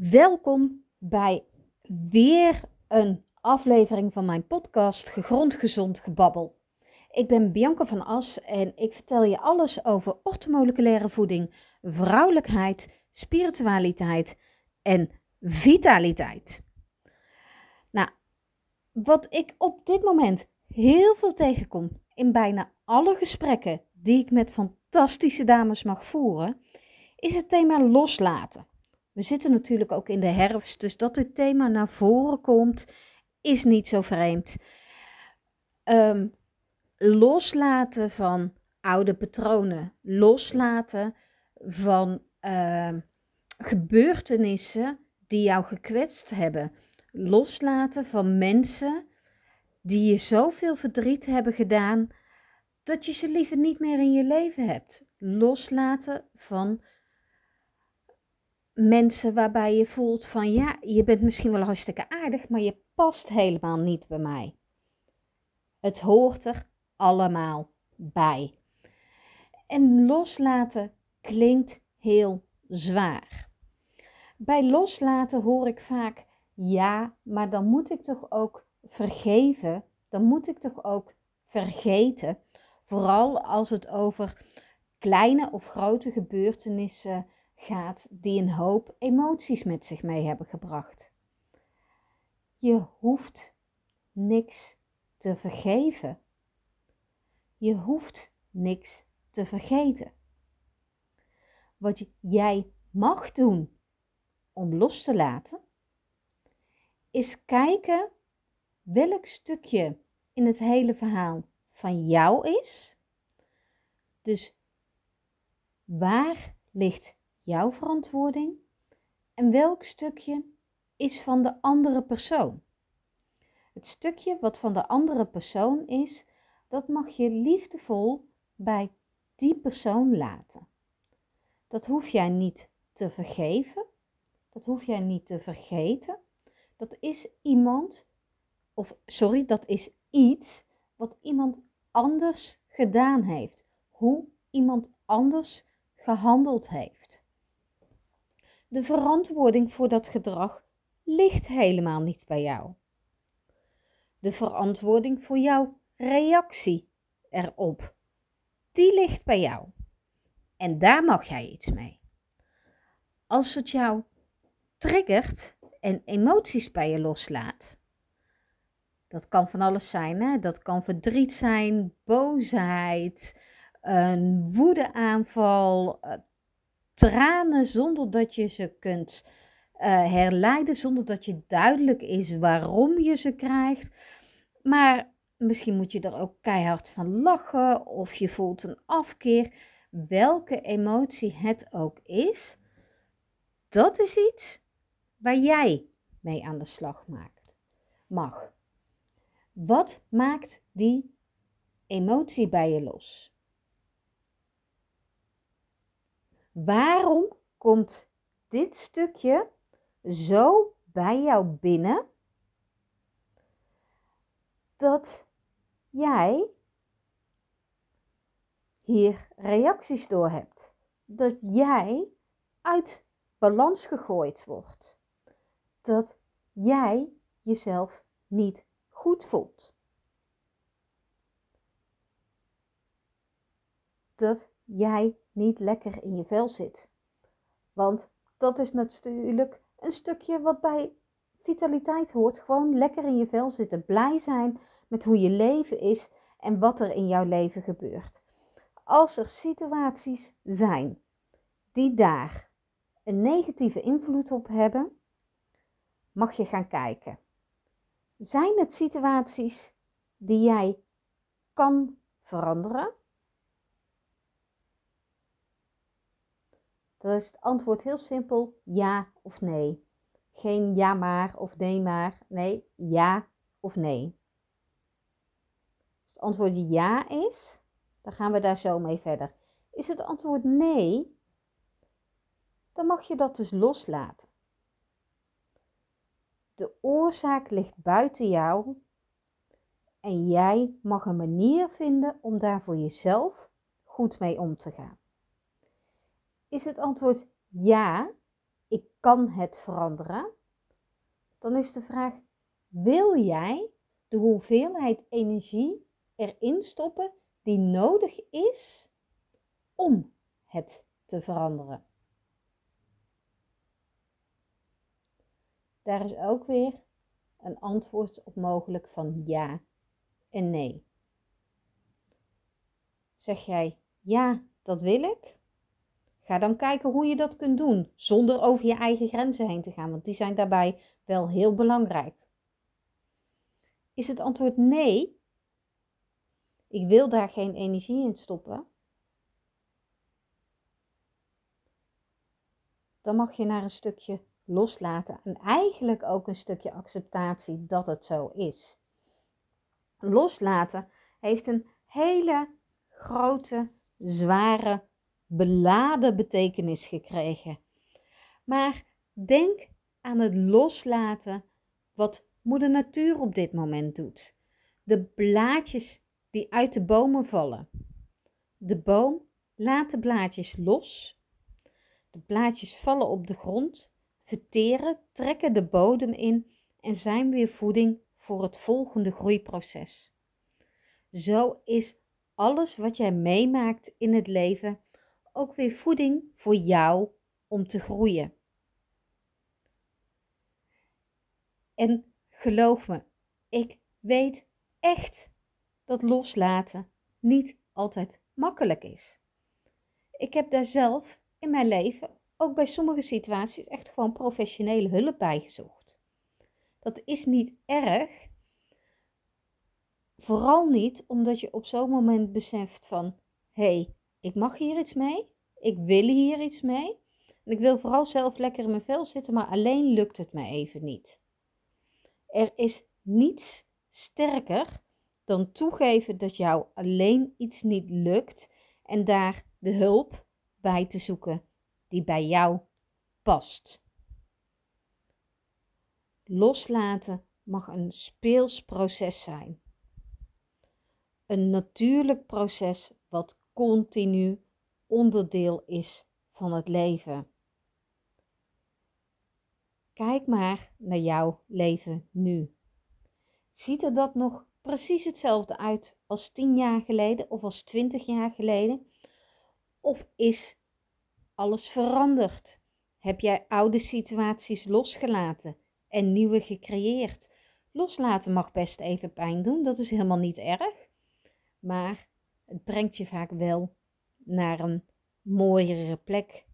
Welkom bij weer een aflevering van mijn podcast Gegrond Gezond Gebabbel. Ik ben Bianca van As en ik vertel je alles over ortomoleculaire voeding, vrouwelijkheid, spiritualiteit en vitaliteit. Nou, wat ik op dit moment heel veel tegenkom in bijna alle gesprekken die ik met fantastische dames mag voeren, is het thema loslaten. We zitten natuurlijk ook in de herfst, dus dat dit thema naar voren komt, is niet zo vreemd. Ehm, loslaten van oude patronen, loslaten van ehm, gebeurtenissen die jou gekwetst hebben, loslaten van mensen die je zoveel verdriet hebben gedaan dat je ze liever niet meer in je leven hebt. Loslaten van mensen waarbij je voelt van ja, je bent misschien wel hartstikke aardig, maar je past helemaal niet bij mij. Het hoort er allemaal bij. En loslaten klinkt heel zwaar. Bij loslaten hoor ik vaak ja, maar dan moet ik toch ook vergeven, dan moet ik toch ook vergeten. Vooral als het over kleine of grote gebeurtenissen gaat die een hoop emoties met zich mee hebben gebracht. Je hoeft niks te vergeven. Je hoeft niks te vergeten. Wat jij mag doen om los te laten, is kijken welk stukje in het hele verhaal van jou is. Dus waar ligt jouw verantwoording en welk stukje is van de andere persoon? Het stukje wat van de andere persoon is, dat mag je liefdevol bij die persoon laten. Dat hoef jij niet te vergeven, dat hoef jij niet te vergeten. Dat is iemand, of sorry, dat is iets wat iemand anders gedaan heeft. Hoe iemand anders gehandeld heeft. De verantwoording voor dat gedrag ligt helemaal niet bij jou. De verantwoording voor jouw reactie erop, die ligt bij jou. En daar mag jij iets mee. Als het jou triggert en emoties bij je loslaat, dat kan van alles zijn. Hè? Dat kan verdriet zijn, boosheid, een woedeaanval, eh, tranen zonder dat je ze kunt uh, herleiden, zonder dat je duidelijk is waarom je ze krijgt. Maar misschien moet je er ook keihard van lachen of je voelt een afkeer. Welke emotie het ook is, dat is iets waar jij mee aan de slag maakt, mag. Wat maakt die emotie bij je los? Waarom komt dit stukje zo bij jou binnen dat jij hier reacties door hebt? Dat jij uit balans gegooid wordt? Dat jij jezelf niet goed voelt? Dat jij niet lekker in je vel zit. Want dat is natuurlijk een stukje wat bij vitaliteit hoort. Gewoon lekker in je vel zitten. Blij zijn met hoe je leven is en wat er in jouw leven gebeurt. Als er situaties zijn die daar een negatieve invloed op hebben, mag je gaan kijken. Zijn het situaties die jij kan veranderen? Dan is het antwoord heel simpel: ja of nee. Geen ja maar of nee maar. Nee, ja of nee. Als het antwoord ja is, dan gaan we daar zo mee verder. Is het antwoord nee, dan mag je dat dus loslaten. De oorzaak ligt buiten jou en jij mag een manier vinden om daar voor jezelf goed mee om te gaan. Is het antwoord ja, ik kan het veranderen, dan is de vraag: wil jij de hoeveelheid energie erin stoppen die nodig is om het te veranderen? Daar is ook weer een antwoord op mogelijk van ja en nee. Zeg jij ja, dat wil ik? Ga dan kijken hoe je dat kunt doen zonder over je eigen grenzen heen te gaan, want die zijn daarbij wel heel belangrijk. Is het antwoord nee? Ik wil daar geen energie in stoppen. Dan mag je naar een stukje loslaten en eigenlijk ook een stukje acceptatie dat het zo is. Loslaten heeft een hele grote, zware, beladen betekenis gekregen. Maar denk aan het loslaten wat moeder natuur op dit moment doet. De blaadjes die uit de bomen vallen. De boom laat de blaadjes los. De blaadjes vallen op de grond, verteren, trekken de bodem in en zijn weer voeding voor het volgende groeiproces. Zo is alles wat jij meemaakt in het leven ook weer voeding voor jou om te groeien. En geloof me, ik weet echt dat loslaten niet altijd makkelijk is. Ik heb daar zelf in mijn leven ook bij sommige situaties echt gewoon professionele hulp bij gezocht. Dat is niet erg, vooral niet omdat je op zo'n moment beseft van hé, hey, ik mag hier iets mee, ik wil hier iets mee. En ik wil vooral zelf lekker in mijn vel zitten, maar alleen lukt het me even niet. Er is niets sterker dan toegeven dat jou alleen iets niet lukt en daar de hulp bij te zoeken die bij jou past. Loslaten mag een speels proces zijn. Een natuurlijk proces wat continu onderdeel is van het leven. Kijk maar naar jouw leven nu. Ziet er dat nog precies hetzelfde uit als 10 jaar geleden of als 20 jaar geleden? Of is alles veranderd? Heb jij oude situaties losgelaten en nieuwe gecreëerd? Loslaten mag best even pijn doen, dat is helemaal niet erg. Maar het brengt je vaak wel naar een mooiere plek.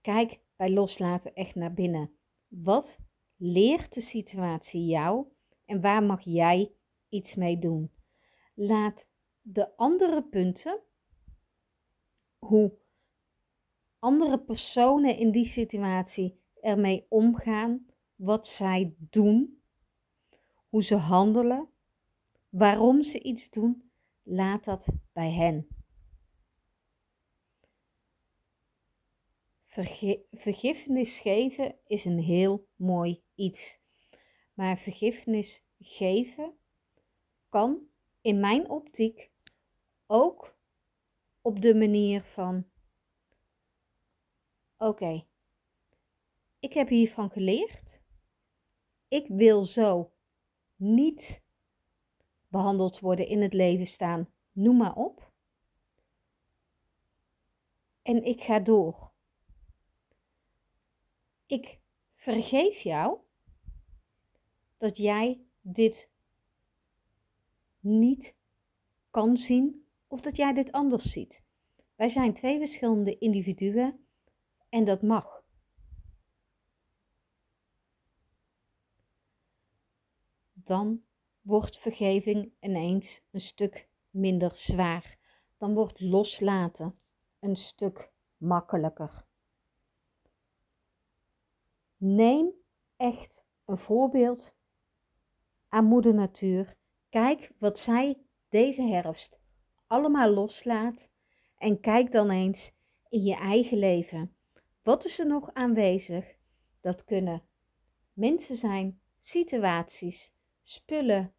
Kijk bij loslaten echt naar binnen. Wat leert de situatie jou en waar mag jij iets mee doen? Laat de andere punten, hoe andere personen in die situatie ermee omgaan, wat zij doen, hoe ze handelen, waarom ze iets doen, laat dat bij hen. vergiffenis geven is een heel mooi iets. Maar vergiffenis geven kan in mijn optiek ook op de manier van: oké, ik heb hiervan geleerd. Ik wil zo niet behandeld worden in het leven staan, noem maar op. En ik ga door ik vergeef jou dat jij dit niet kan zien of dat jij dit anders ziet. Wij zijn twee verschillende individuen en dat mag. Dan wordt vergeving ineens een stuk minder zwaar. Dan wordt loslaten een stuk makkelijker. Neem echt een voorbeeld aan Moeder Natuur. Kijk wat zij deze herfst allemaal loslaat en kijk dan eens in je eigen leven. Wat is er nog aanwezig? Dat kunnen mensen zijn, situaties, spullen.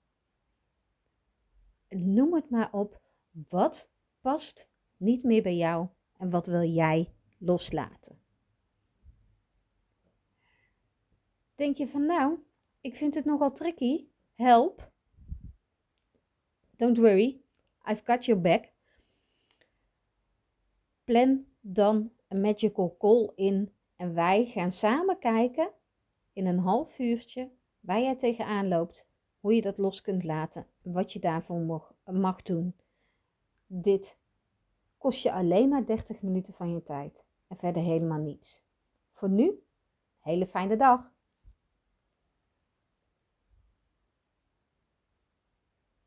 Noem het maar op. Wat past niet meer bij jou en wat wil jij loslaten? Denk je van nou, ik vind het nogal tricky, help. Don't worry, I've got your back. Plan dan een magical call in en wij gaan samen kijken in een half uurtje waar jij tegenaan loopt, hoe je dat los kunt laten, wat je daarvoor mag, mag doen. Dit kost je alleen maar 30 minuten van je tijd en verder helemaal niets. Voor nu, hele fijne dag.